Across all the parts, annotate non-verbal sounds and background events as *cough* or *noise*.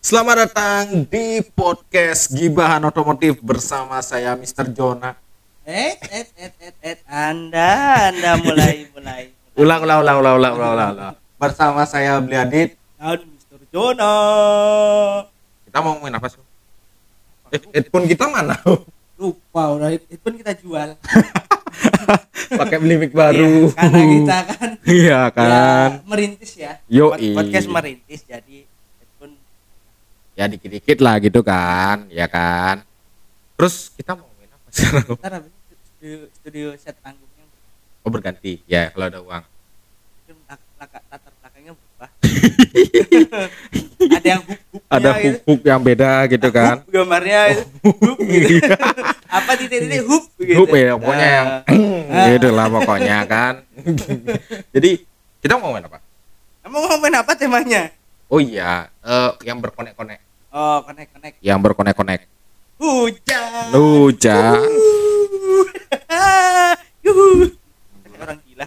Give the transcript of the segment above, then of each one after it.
Selamat datang di podcast Gibahan Otomotif bersama saya Mr. Jona. Eh, eh, eh, eh, eh, Anda, Anda mulai, *laughs* mulai. Ulang, ulang, ulang, ulang, ulang, ulang, ulang. ulang. Bersama saya Bliadit. Dan Mr. Jona. Kita mau ngomongin apa sih? Eh, headphone kita mana? Lupa, udah itu pun kita jual. *laughs* Pakai beli mic baru. Iya, karena kita kan, Iya kan. ya, merintis ya. Pod- Podcast merintis, jadi Ya dikit-dikit lah gitu kan, ya kan. Terus kita mau ngomongin apa sekarang? ntar habis itu studio, studio set panggungnya Oh berganti. Ya kalau ada uang. latar belakangnya berubah. *laughs* Ada yang hook-hooknya Ada gitu. hook-hook yang beda gitu kan. Hook gambarnya itu. hook gitu. Apa titik-titik hook gitu. Hook ya pokoknya yang Ah. gitu lah pokoknya kan. *laughs* Jadi kita mau ngomongin apa? Kamu ngomongin apa temanya? Oh iya, eh, yang berkonek-konek, Oh, connect-connect. yang berkonek-konek. Hujan. Hujan. *laughs* Yuhu. Kayak orang gila.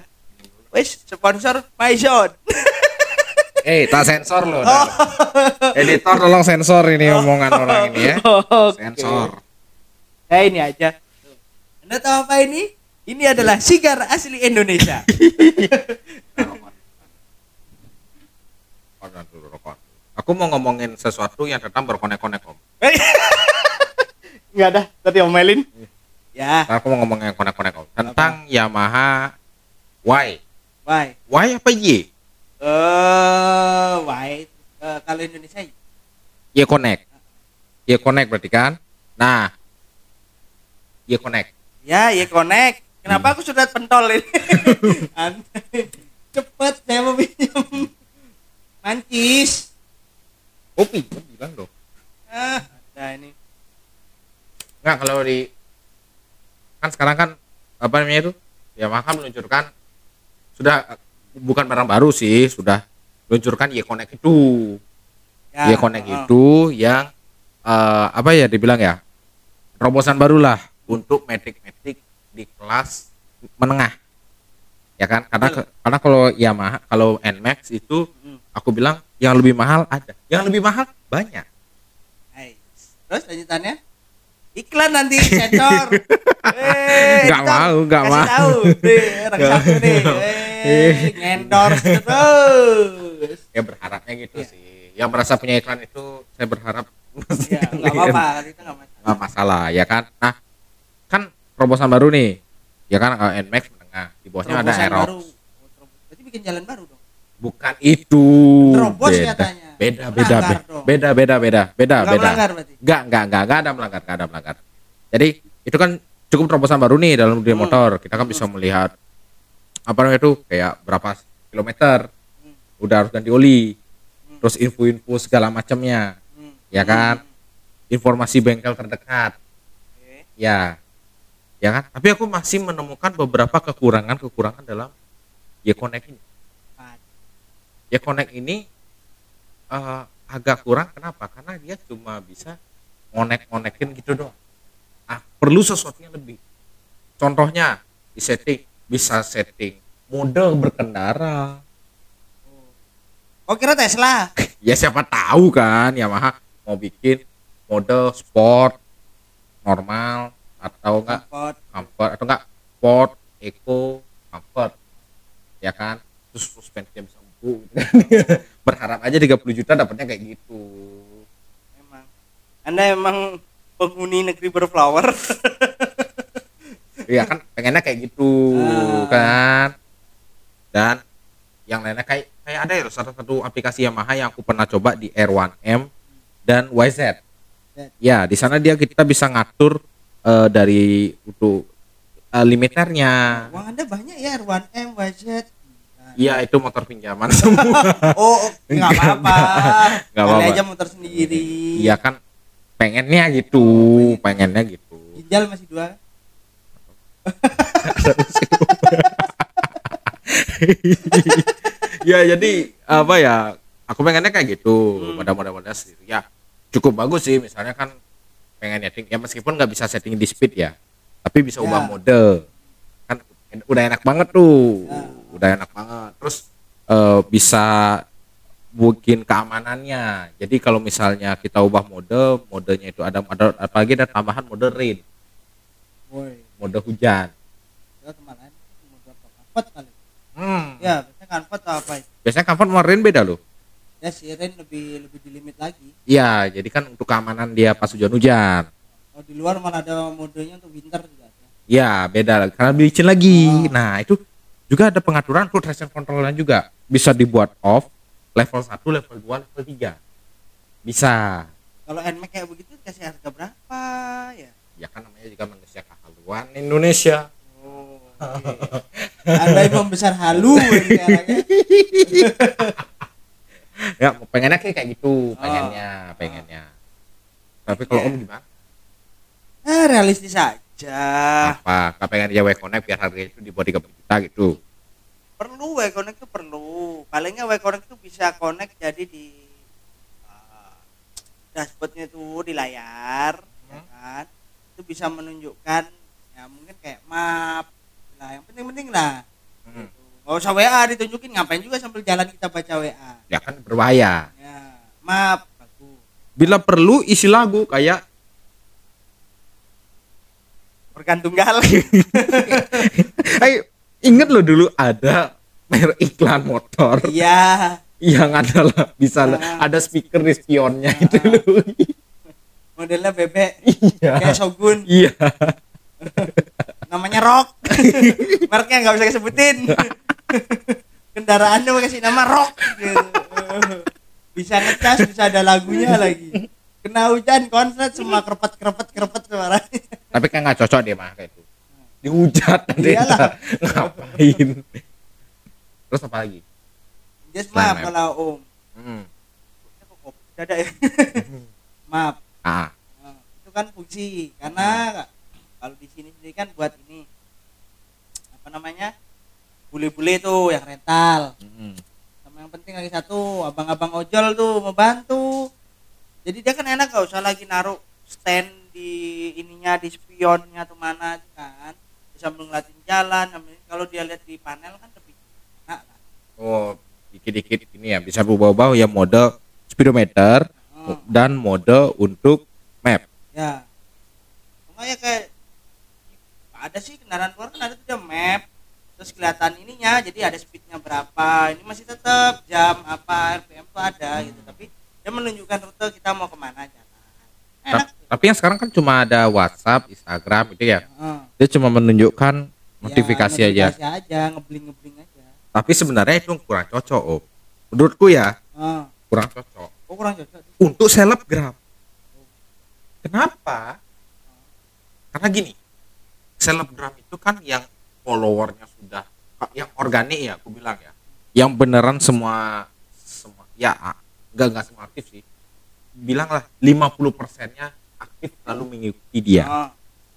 Wes sponsor Maison. *laughs* Eh, tak sensor loh. Oh. *laughs* Editor tolong sensor ini omongan orang ini ya. Oke. Sensor. Ya ini aja. Anda tahu apa ini? Ini adalah sigar asli Indonesia. Aku mau ngomongin sesuatu yang tentang berkonek-konek om. *laughs* Enggak ada, tadi omelin. Ya, Aku mau ngomongin konek-konek om. Tentang Yamaha Y. why? Y apa Y? Eh, why? Eh, kalau Indonesia Y Connect. Y Connect berarti kan? Nah, Y Connect. ya, ya connect. Kenapa aku sudah pentol ini? *laughs* Cepet saya mau pinjam. Mancis. Oh, pinjam bilang dong. Ah, ada ini. Enggak kalau di kan sekarang kan apa namanya itu Yamaha meluncurkan sudah bukan barang baru sih sudah meluncurkan Y Connect itu Y Connect oh. itu yang eh, apa ya dibilang ya terobosan barulah untuk metik-metik di kelas menengah ya kan karena Betul. karena kalau Yamaha kalau Nmax itu Hmm. Aku bilang yang lebih mahal ada yang lebih mahal banyak Hai. Terus lanjutannya? Iklan nanti sensor. *laughs* Nggak mau, nggak mau. tahu. Nih, orang Nggak satu nih. Endorse terus. ya berharapnya gitu Iya. sih yang merasa punya iklan itu saya berharap Ya, enggak apa-apa, *laughs* itu enggak masalah. nggak masalah ya kan nah kan terobosan baru nih ya kan eh, Nmax menengah di bawahnya ada Aerox baru. Oh. Berarti bikin jalan baru dong. Bukan itu Terobos beda katanya. beda beda Melanggar be- dong. beda beda beda beda Enggak beda melanggar berarti. nggak nggak nggak nggak ada melanggar nggak ada melanggar jadi itu kan cukup terobosan baru nih dalam dunia Hmm. motor kita kan bisa melihat apa namanya itu kayak berapa kilometer Hmm. udah harus ganti oli Hmm. terus info-info segala macamnya Hmm. ya kan informasi bengkel terdekat Oke. ya ya kan tapi aku masih menemukan beberapa kekurangan kekurangan dalam Connect ini Apa? Connect ini eh, agak kurang. Kenapa? Karena dia cuma bisa ngonek-ngonekin gitu doang. Ah perlu sesuatu yang lebih. Contohnya di setting bisa setting mode berkendara. Oh, kira Tesla. *laughs* ya siapa tahu kan Yamaha mau bikin mode sport normal atau enggak? Pot. comfort atau enggak? Sport eco comfort. Ya kan? Terus suspensinya bisa *laughs* berharap aja 30 juta dapatnya kayak gitu Emang. Anda emang penghuni negeri berflower. Iya kan pengennya kayak gitu Ah. kan dan yang lainnya kayak kayak ada ya salah satu aplikasi Yamaha yang aku pernah coba di R1M dan YZ ya di sana dia kita bisa ngatur eh, dari untuk eh, limiternya Uang Anda banyak ya, R1M, YZ. Iya itu motor pinjaman *laughs* semua Oh, nggak apa-apa. Nggak apa-apa. aja motor sendiri. Iya kan pengennya gitu pengennya gitu Ginjal masih dua. *laughs* ya jadi apa ya aku pengennya kayak gitu Hmm. pada model-model sendiri ya cukup bagus sih misalnya kan pengen setting ya meskipun nggak bisa setting di speed ya tapi bisa Ya. ubah mode kan udah enak banget tuh Ya. Udah enak banget. Terus eh, bisa bikin keamanannya. Jadi kalau misalnya kita ubah mode modenya itu ada ada apalagi ada tambahan mode rain. Woi. Mode hujan. Kali. Hmm. ya biasanya atau apa? Itu biasanya sama rain beda loh. Ya si Ren lebih lebih di limit lagi. Iya jadi kan untuk keamanan dia pas hujan-hujan oh di luar malah ada modenya untuk winter juga ya? Beda. Karena licin lagi. Oh. nah itu juga ada pengaturan untuk traction controlnya juga. Bisa dibuat off level 1 level 2 level 3 bisa. Kalau NMAX kayak begitu kasih harga berapa ya? Ya kan namanya juga manusia kehaluan Indonesia. Oh anda yang membesar halu *laughs* ya pengennya kayak kayak gitu Oh. pengennya pengennya. Tapi kalau Iya. om gimana? Eh realistis aja apa? Kau pengen dia connect biar harganya itu di bawah 30 juta gitu. Perlu W connect itu perlu. Palingnya W connect itu bisa connect jadi di uh, dashboardnya itu di layar ya Hmm. kan? Itu bisa menunjukkan ya mungkin kayak map. Lah yang penting-penting lah. Hmm. gitu. nggak usah WA ditunjukin ngapain juga sambil jalan kita baca WA ya kan berbahaya ya map bagus. Bila perlu isi lagu kayak organ tunggal *laughs* Ayo, inget lo dulu ada merek iklan motor iya. yang adalah bisa Ah. ada speaker di spionnya itu loh. *laughs* modelnya bebek. Iya. Kayak Shogun. Iya. *laughs* Namanya Rock. Mereknya nggak bisa disebutin. Kendaraannya kasih nama Rock. Gitu. bisa ngecas bisa ada lagunya lagi kena hujan konslet semua kerepet kerepet kerepet suaranya. Tapi kan nggak cocok dia mah kayak itu dihujat nanti. Iyalah. *laughs* ngapain? Terus apa lagi? Selain maaf kalau om. Hmm. Dada ya? *laughs* Maaf. Ah. Nah, itu kan fungsi. Karena kalau di sini sendiri kan buat ini apa namanya bule-bule tuh yang rental. Hmm. sama yang penting lagi satu abang-abang ojol tuh mau bantu jadi dia kan enak gak usah lagi naruh stand di ininya di spionnya atau mana kan. Bisa ngeliatin jalan kalau dia lihat di panel kan lebih enak lah. Oh dikit-dikit ini ya bisa berubah-ubah ya mode speedometer Hmm, dan mode untuk map. Ya. Makanya kayak ada sih kendaraan luar kan ada tuh map terus kelihatan ininya jadi ada speednya berapa ini masih tetap jam apa RPM tuh ada gitu. Tapi dia menunjukkan rute kita mau ke mana jalan enak Ta- tapi yang sekarang kan cuma ada WhatsApp Instagram itu ya? Heeh. dia cuma menunjukkan notifikasi Ya, aja. notifikasi aja ngebling ngebling aja. Tapi sebenarnya itu kurang cocok om. Menurutku ya Heeh. kurang cocok. Oh kurang cocok. Untuk selebgram. Kenapa? Karena gini selebgram itu kan yang followernya sudah yang organik ya aku bilang ya. Yang beneran semua semua ya ah, enggak enggak semua aktif sih. Bilanglah 50 persennya aktif lalu mengikuti dia. Heeh.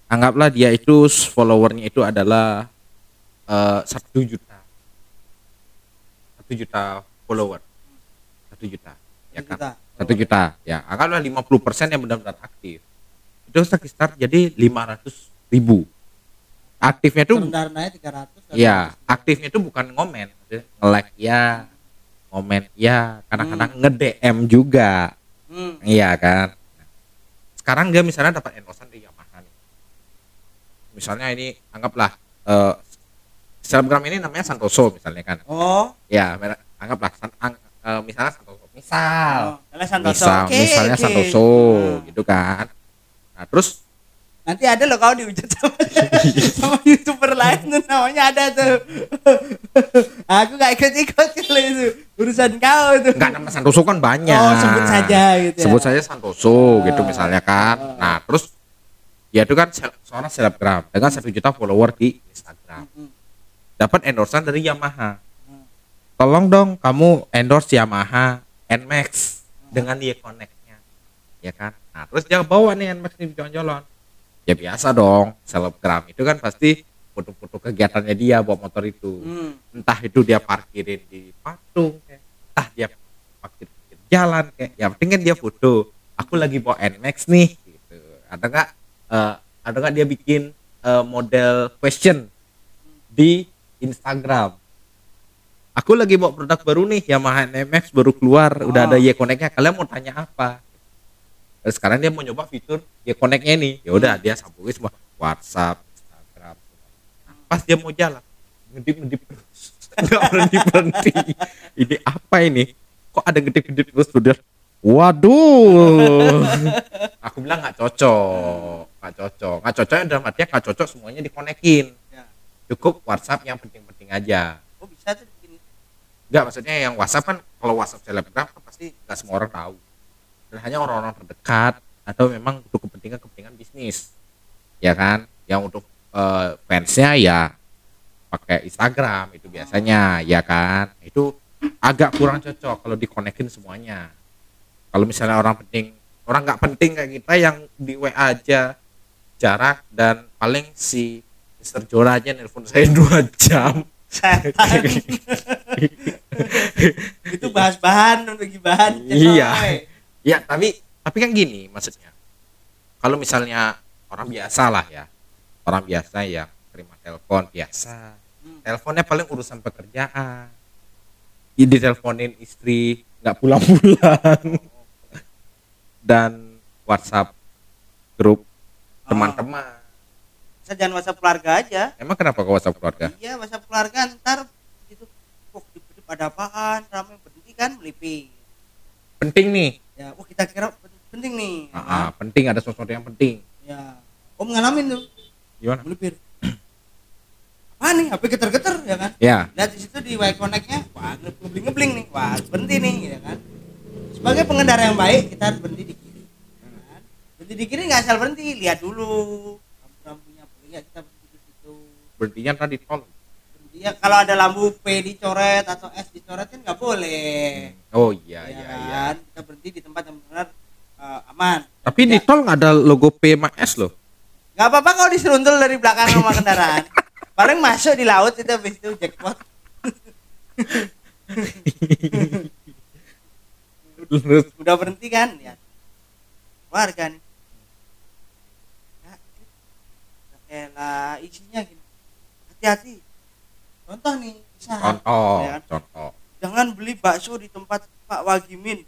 anggaplah dia itu followernya itu adalah eh, satu juta. Satu juta follower. Satu juta ya kan? Juta. satu juta ya. Anggaplah 50 persen yang benar-benar aktif. Itu sekitar jadi 500 ribu. Aktifnya rendah rendahnya 300 ya aktifnya itu bukan ngomen nge-like ya ngomen ya kadang-kadang nge-DM juga hmm. Iya kan. Sekarang dia misalnya dapat endorsement dari Yamaha nih. Misalnya ini anggaplah eh selebgram ini namanya Santoso misalnya kan. oh Ya, anggaplah san- ang- eh, misalnya Santoso. Misal, oh. Misalnya Santoso misal Oke, misalnya oke. Santoso Nah. gitu kan. Nah, terus nanti ada loh kau dihujat sama, *laughs* sama youtuber lain tuh namanya ada tuh *laughs* aku gak ikut ikut *laughs* kalau itu urusan kau tuh enggak nama Santoso kan banyak. oh sebut saja gitu ya. Sebut saja Santoso gitu Ah. misalnya kan. Ah. Nah, terus dia itu kan seorang selebgram dengan satu juta follower di Instagram. Mm-mm. dapat endorsement dari Yamaha. Tolong dong kamu endorse Yamaha Nmax dengan dia connect-nya. Ya kan? Nah, terus dia bawa nih Nmax di jalan-jalan. Ya biasa dong, selebgram itu kan pasti foto-foto kegiatannya dia bawa motor itu. Hmm. Entah itu dia parkirin di patung, kayak. entah dia parkir di jalan kayak. Ya penting kan dia foto. Aku lagi bawa Nmax nih gitu. Ada nggak eh, ada nggak dia bikin eh, model question di Instagram aku lagi bawa produk baru nih Yamaha NMX baru keluar udah Oh. ada Y Connect-nya kalian mau tanya apa Terus sekarang dia mau nyoba fitur Y Connect-nya ini. Ya udah dia sambungin semua WhatsApp Instagram. Pas dia mau jalan ngedip ngedip terus. *laughs* Nggak berhenti berhenti. Ini apa ini? Kok ada ngedip ngedip terus udah waduh. *laughs* Aku bilang nggak cocok nggak cocok. Nggak cocok dalam artinya nggak cocok semuanya dikonekin Ya. cukup WhatsApp yang penting-penting aja. Oh bisa tuh. Enggak, maksudnya yang WhatsApp kan kalau WhatsApp selebgram kan pasti nggak semua orang tahu. Dan hanya orang-orang terdekat atau memang untuk kepentingan-kepentingan bisnis. Ya kan? Yang untuk eh, fansnya ya pakai Instagram itu biasanya, ya kan? Itu agak kurang cocok kalau dikonekin semuanya. Kalau misalnya orang penting, orang nggak penting kayak kita yang di WA aja jarak dan paling si Mr. Jora aja nelpon saya *laughs* dua jam *laughs* itu bahas bahan untuk bahan. Iya. Ya, tapi tapi kan gini maksudnya. Kalau misalnya orang biasa lah ya. Orang biasa yang terima telepon biasa. Hmm. Teleponnya paling urusan pekerjaan. Ini diteleponin istri nggak pulang-pulang. *laughs* Dan WhatsApp grup teman-teman. Saya jangan WhatsApp keluarga aja. Emang kenapa ke WhatsApp keluarga? Iya, WhatsApp keluarga ntar gitu. Kok hidup ada apaan? Ramai berhenti kan melipir. Penting nih. Ya, oh kita kira pen- penting nih. Ah, ah, penting ada sesuatu yang penting. Ya. Om ngalamin tuh Gimana? melipir. Apa nih? HP geter-geter ya kan? Ya, Lihat di situ di Y Connect-nya, wah ngebling ngebling nih, wah berhenti nih, ya kan? Sebagai pengendara yang baik, kita harus berhenti di kiri. ya kan? Berhenti di kiri nggak asal berhenti, lihat dulu lampu-lampunya, boleh nggak kita berhenti di situ. berhentinya tadi tol. Berhenti ya, kalau ada lampu P dicoret atau S dicoret kan nggak boleh. Oh iya ya iya iya. kan? Kita berhenti di tempat yang benar eh, aman. Tapi di tol nggak ada logo P sama S loh. nggak apa-apa kalau diseruntul dari belakang sama kendaraan. Paling masuk di laut itu habis itu jackpot. *laughs* Udah berhenti kan ya warga nih ya, elah isinya gini hati-hati contoh nih usaha contoh, ya kan? contoh. jangan beli bakso di tempat Pak Wagimin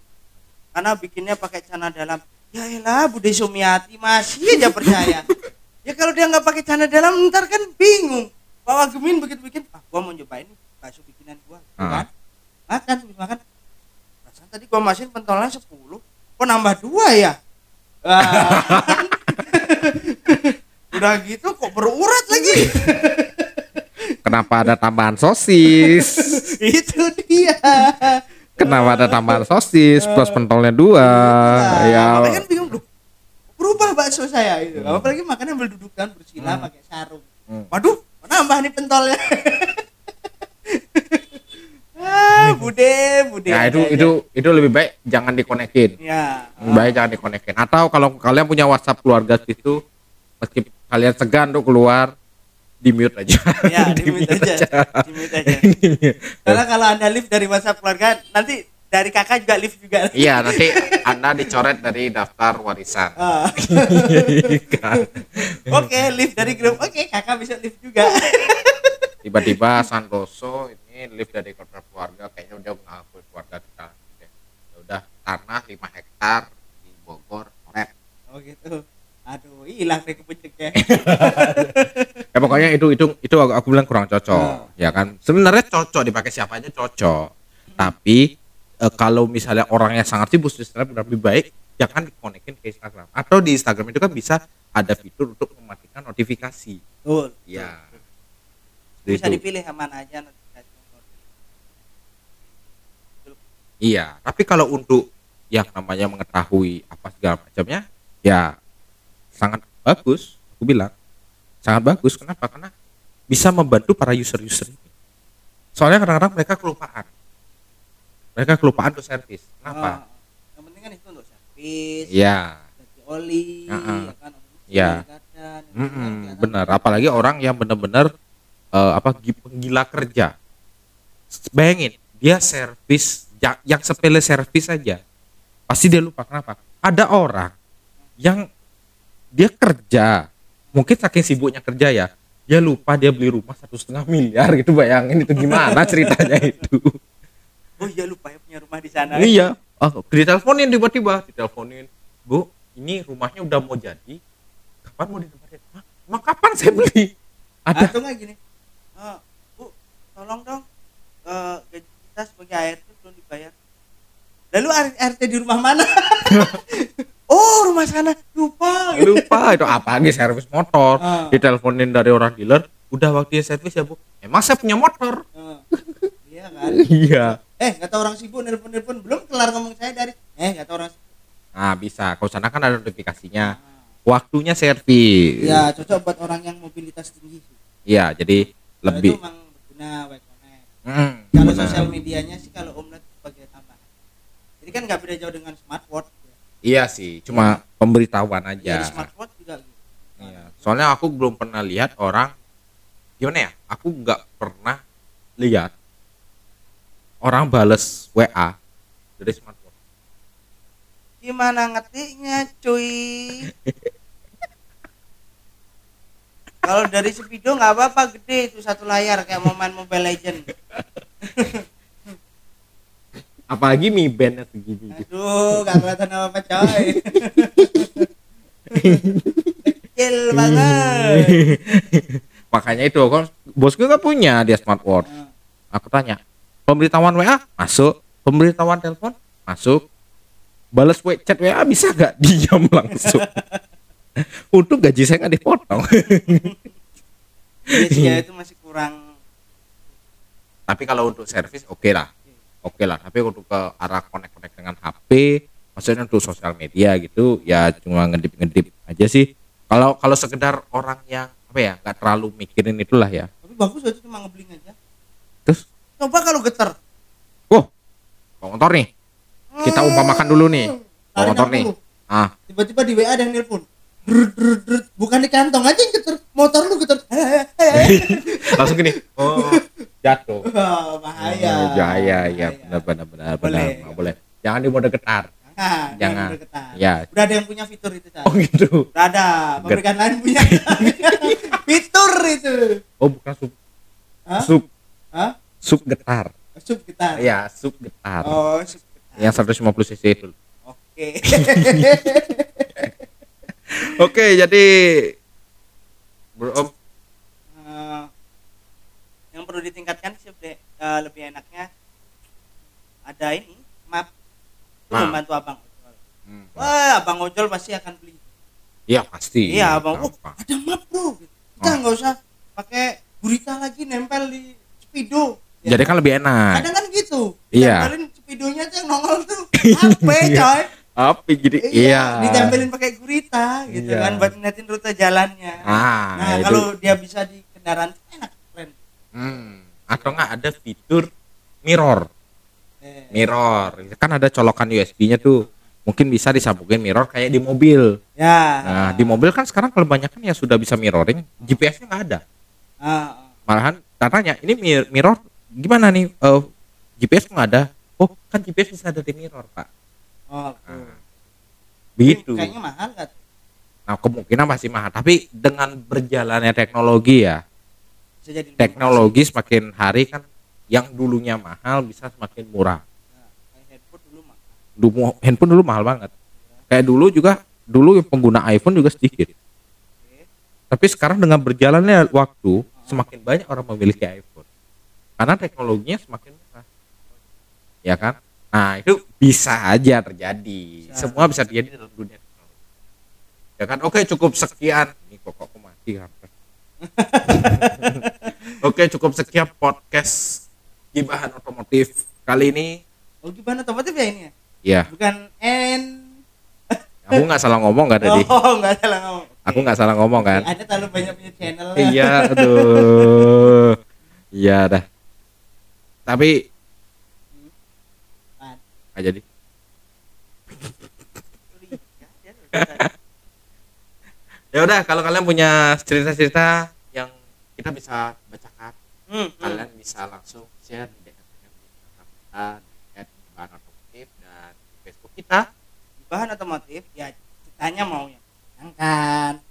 karena bikinnya pakai celana dalam. Ya elah Bude Sumiati masih aja percaya. *laughs* Ya kalau dia nggak pakai celana dalam ntar kan bingung. Pak Wagimin begitu bikin ah gua mau nyobain bakso bikinan gua. Gitu Ah. kan? Makan habis makan perasaan tadi gua masukin pentolnya 10 kok nambah dua ya? Wah. *laughs* *laughs* udah gitu kok berurat lagi Kenapa ada tambahan sosis? *laughs* itu dia Kenapa ada tambahan sosis plus pentolnya dua? Nah, ya. makanya kan bingung loh. Berubah bakso saya itu. Apalagi makannya berdudukan bersila Hmm. pakai sarung. Hmm. Waduh, nambah nih pentolnya. *laughs* ah, bude, bude. Ya itu aja. itu itu lebih baik jangan dikonekin. Ya. Lebih baik jangan dikonekin. Atau kalau kalian punya WhatsApp keluarga situ meski kalian segan untuk keluar di mute aja. Ya, di mute aja. Di mute aja. Karena kalau Anda live dari WhatsApp keluarga, nanti dari kakak juga live juga. Iya, nanti Anda dicoret dari daftar warisan. Kan? *laughs* Oke, live dari grup. Oke, kakak bisa live juga. Tiba-tiba Santoso ini lift dari kontrak keluarga kayaknya udah mengakui keluarga kita. Ya udah tanah 5 hektar di Bogor, Oret. Oh gitu. Aduh, hilang deh kepucuk ya. Ya pokoknya itu itu itu aku, aku bilang kurang cocok, Hmm. ya kan. Sebenarnya cocok dipakai siapa aja cocok. Tapi eh, kalau misalnya orangnya sangat sibuk di Instagram lebih baik jangan dikonekin ke Instagram. Atau di Instagram itu kan bisa ada fitur untuk mematikan notifikasi. Betul. Ya. Bisa Itu. dipilih yang mana aja notifikasi. Iya, tapi kalau untuk yang namanya mengetahui apa segala macamnya, ya sangat bagus. Aku bilang sangat bagus. Kenapa? Karena bisa membantu para user-user ini. Soalnya kadang-kadang mereka kelupaan. Mereka kelupaan untuk servis. Kenapa? Oh, yang penting kan itu untuk servis, Iya, ganti oli, Uh-uh. ya kan. Iya. itu kan mm-mm, kelihatan. benar. Apalagi orang yang benar-benar eh, apa gi- penggila kerja. Bayangin, dia servis ya- yang sepele servis saja. Pasti dia lupa kenapa? Ada orang yang dia kerja, mungkin saking sibuknya kerja ya, dia lupa dia beli rumah satu setengah miliar gitu bayangin itu gimana ceritanya itu. *laughs* Oh iya lupa ya punya rumah di sana. Iya oh, diteleponin tiba-tiba diteleponin. Bu ini rumahnya udah mau jadi kapan mau ditempatin? Emang kapan saya beli? Ada. Atau nggak gini "Eh, bu tolong dong eh, gaji kita sebagai ART belum dibayar. Lalu R- RT di rumah mana *laughs* oh rumah sana lupa. Lupa itu apa lagi servis motor? Ah. diteleponin dari orang dealer udah waktunya servis ya bu. Emang saya punya motor. Eh, iya kan? Iya. Eh nggak tahu orang sibuk nelpon nelpon. Belum kelar ngomong saya dari. Eh nggak tahu orang sibuk. Nah bisa. Kalau sana kan ada notifikasinya. Waktunya servis. Ya cocok buat orang yang mobilitas tinggi. Sih. iya jadi lebih. itu emang berguna. Hmm, kalau sosial medianya sih kalau Om lihat sebagai tambahan. Jadi kan nggak beda jauh dengan smartwatch. Iya sih cuma pemberitahuan ya. aja di smartwatch juga gitu Iya. soalnya aku belum pernah lihat orang gimana ya aku nggak pernah lihat orang bales WA dari smartphone gimana ngetiknya cuy *laughs* kalau dari Speedo nggak apa-apa gede itu satu layar kayak mau main Mobile Legend *laughs* apalagi mi bandnya segini. Aduh gak kelihatan apa apa coy. Kecil banget. Makanya itu kan bosku kan punya dia smartwatch. Nah, aku tanya pemberitahuan WA masuk? Pemberitahuan telepon masuk? Balas chat WA bisa gak *laughs* diam langsung. Untuk gaji saya nggak dipotong. Iya sih ya itu masih kurang. Tapi kalau untuk servis oke lah oke lah tapi untuk ke arah connect connect dengan HP maksudnya untuk sosial media gitu ya cuma ngedip ngedip aja sih. Kalau kalau sekedar orang yang apa ya nggak terlalu mikirin itulah ya. Tapi bagus itu cuma ngebling aja? Terus? Coba kalau getar oh bawa motor nih. Kita umpamakan dulu nih motor nih. ah. Tiba-tiba di WA ada yang nelpon Drut, drut, drut. bukan di kantong aja yang getar motor lu getar *laughs* langsung gini oh jatuh Wah, *laughs* bahaya Oh, bahaya ya Bahaya. benar benar benar Boleh. benar boleh jangan di mode getar Jangan, Jangan. Ya. Udah ada yang punya fitur itu, Cak. oh gitu Udah ada, pabrikan lain punya. *laughs* fitur itu. oh bukan sub Hah? sub Hah? sub getar Sub getar. ya sub getar Oh, sub getar. yang 150 cc itu Oke. Oke, jadi Bro Om, Eh, yang perlu ditingkatkan sih lebih, eh, lebih enaknya ada ini map Map. membantu abang ojol. Wah, abang ojol pasti akan beli. Iya pasti. Iya, abang. Oh, ada map bro. Kita Oh. nggak usah pakai gurita lagi nempel di speedo. Ya. Jadi kan lebih enak. kadang kan gitu. Iya. Tempelin speedonya tuh yang nongol tuh HP *laughs* coy. Apa jadi iya. Ditempelin pakai gurita gitu Iya. kan buat ngeliatin rute jalannya. Ah, nah, itu. kalau dia bisa di kendaraan enak keren. Hmm, atau enggak ada fitur mirror. Eh, Mirror. Kan ada colokan USB-nya tuh. Mungkin bisa disambungin mirror kayak di mobil. ya. Nah, di mobil kan sekarang kebanyakan ya sudah bisa mirroring, GPS-nya nggak ada. Ah, ah. Malahan katanya ini mir- mirror gimana nih? Eh, GPS nggak ada. Oh, kan GPS bisa ada di mirror, Pak. Oh. Nah, Begitu. Kayaknya mahal kan? Nah, kemungkinan masih mahal, tapi dengan berjalannya teknologi ya, Bisa jadi teknologi semakin hari kan yang dulunya mahal bisa semakin murah. mahal. Nah, kayak headphone dulu mah. Dulu handphone dulu mahal banget. Kayak dulu juga dulu yang pengguna iPhone juga sedikit. Oke. Tapi sekarang dengan berjalannya waktu semakin banyak orang memiliki iPhone. Karena teknologinya semakin murah. Ya kan? Nah, itu bisa aja terjadi. Bisa. Semua bisa terjadi dalam dunia. Ya kan? Oke, cukup sekian. Ini kok kok mati hampir. *laughs* Oke, cukup sekian podcast Gibahan Otomotif kali ini. Oh, gimana otomotif ya ini ya? Ya, Bukan N. aku nggak salah ngomong nggak tadi? Oh, enggak salah ngomong. Aku nggak salah ngomong kan? Ada terlalu banyak punya channel. iya aduh *laughs* iya dah tapi? Nggak jadi *laughs* ya udah kalau kalian punya cerita-cerita yang kita bisa bacakan Hmm, hmm. kalian bisa langsung share di DM kita di Instagram kita di bahan otomotif dan di Facebook kita bahan otomotif ya ceritanya mau yang menyenangkan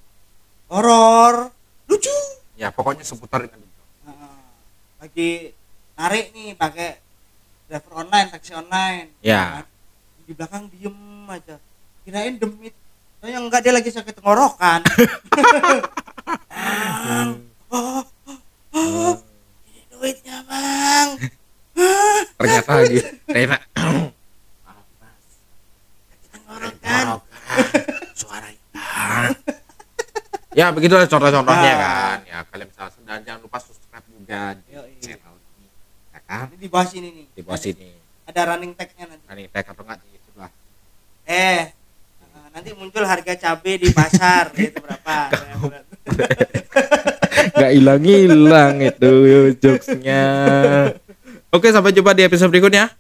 horor lucu ya pokoknya seputar dengan itu Heeh. lagi narik nih pakai driver online taksi online. Ya. Nah, di belakang diem aja. Kirain demit. Soalnya enggak dia lagi sakit tenggorokan *laughs* bang. Oh, oh, oh, ini duitnya bang. *laughs* Ternyata gitu ternyata tenggorokan suara ya begitulah contoh-contohnya Nah. kan? Ya kalian bisa dan jangan lupa subscribe juga di Yoi. channel ini. Ya kan? Ini di bawah sini nih di bawah sini. ada running tag-nya nanti. Nanti tag atau enggak? Di sebelah eh nah, nanti muncul harga cabai di pasar *laughs* itu berapa? *laughs* Nggak hilang hilang itu jokesnya. Oke sampai jumpa di episode berikutnya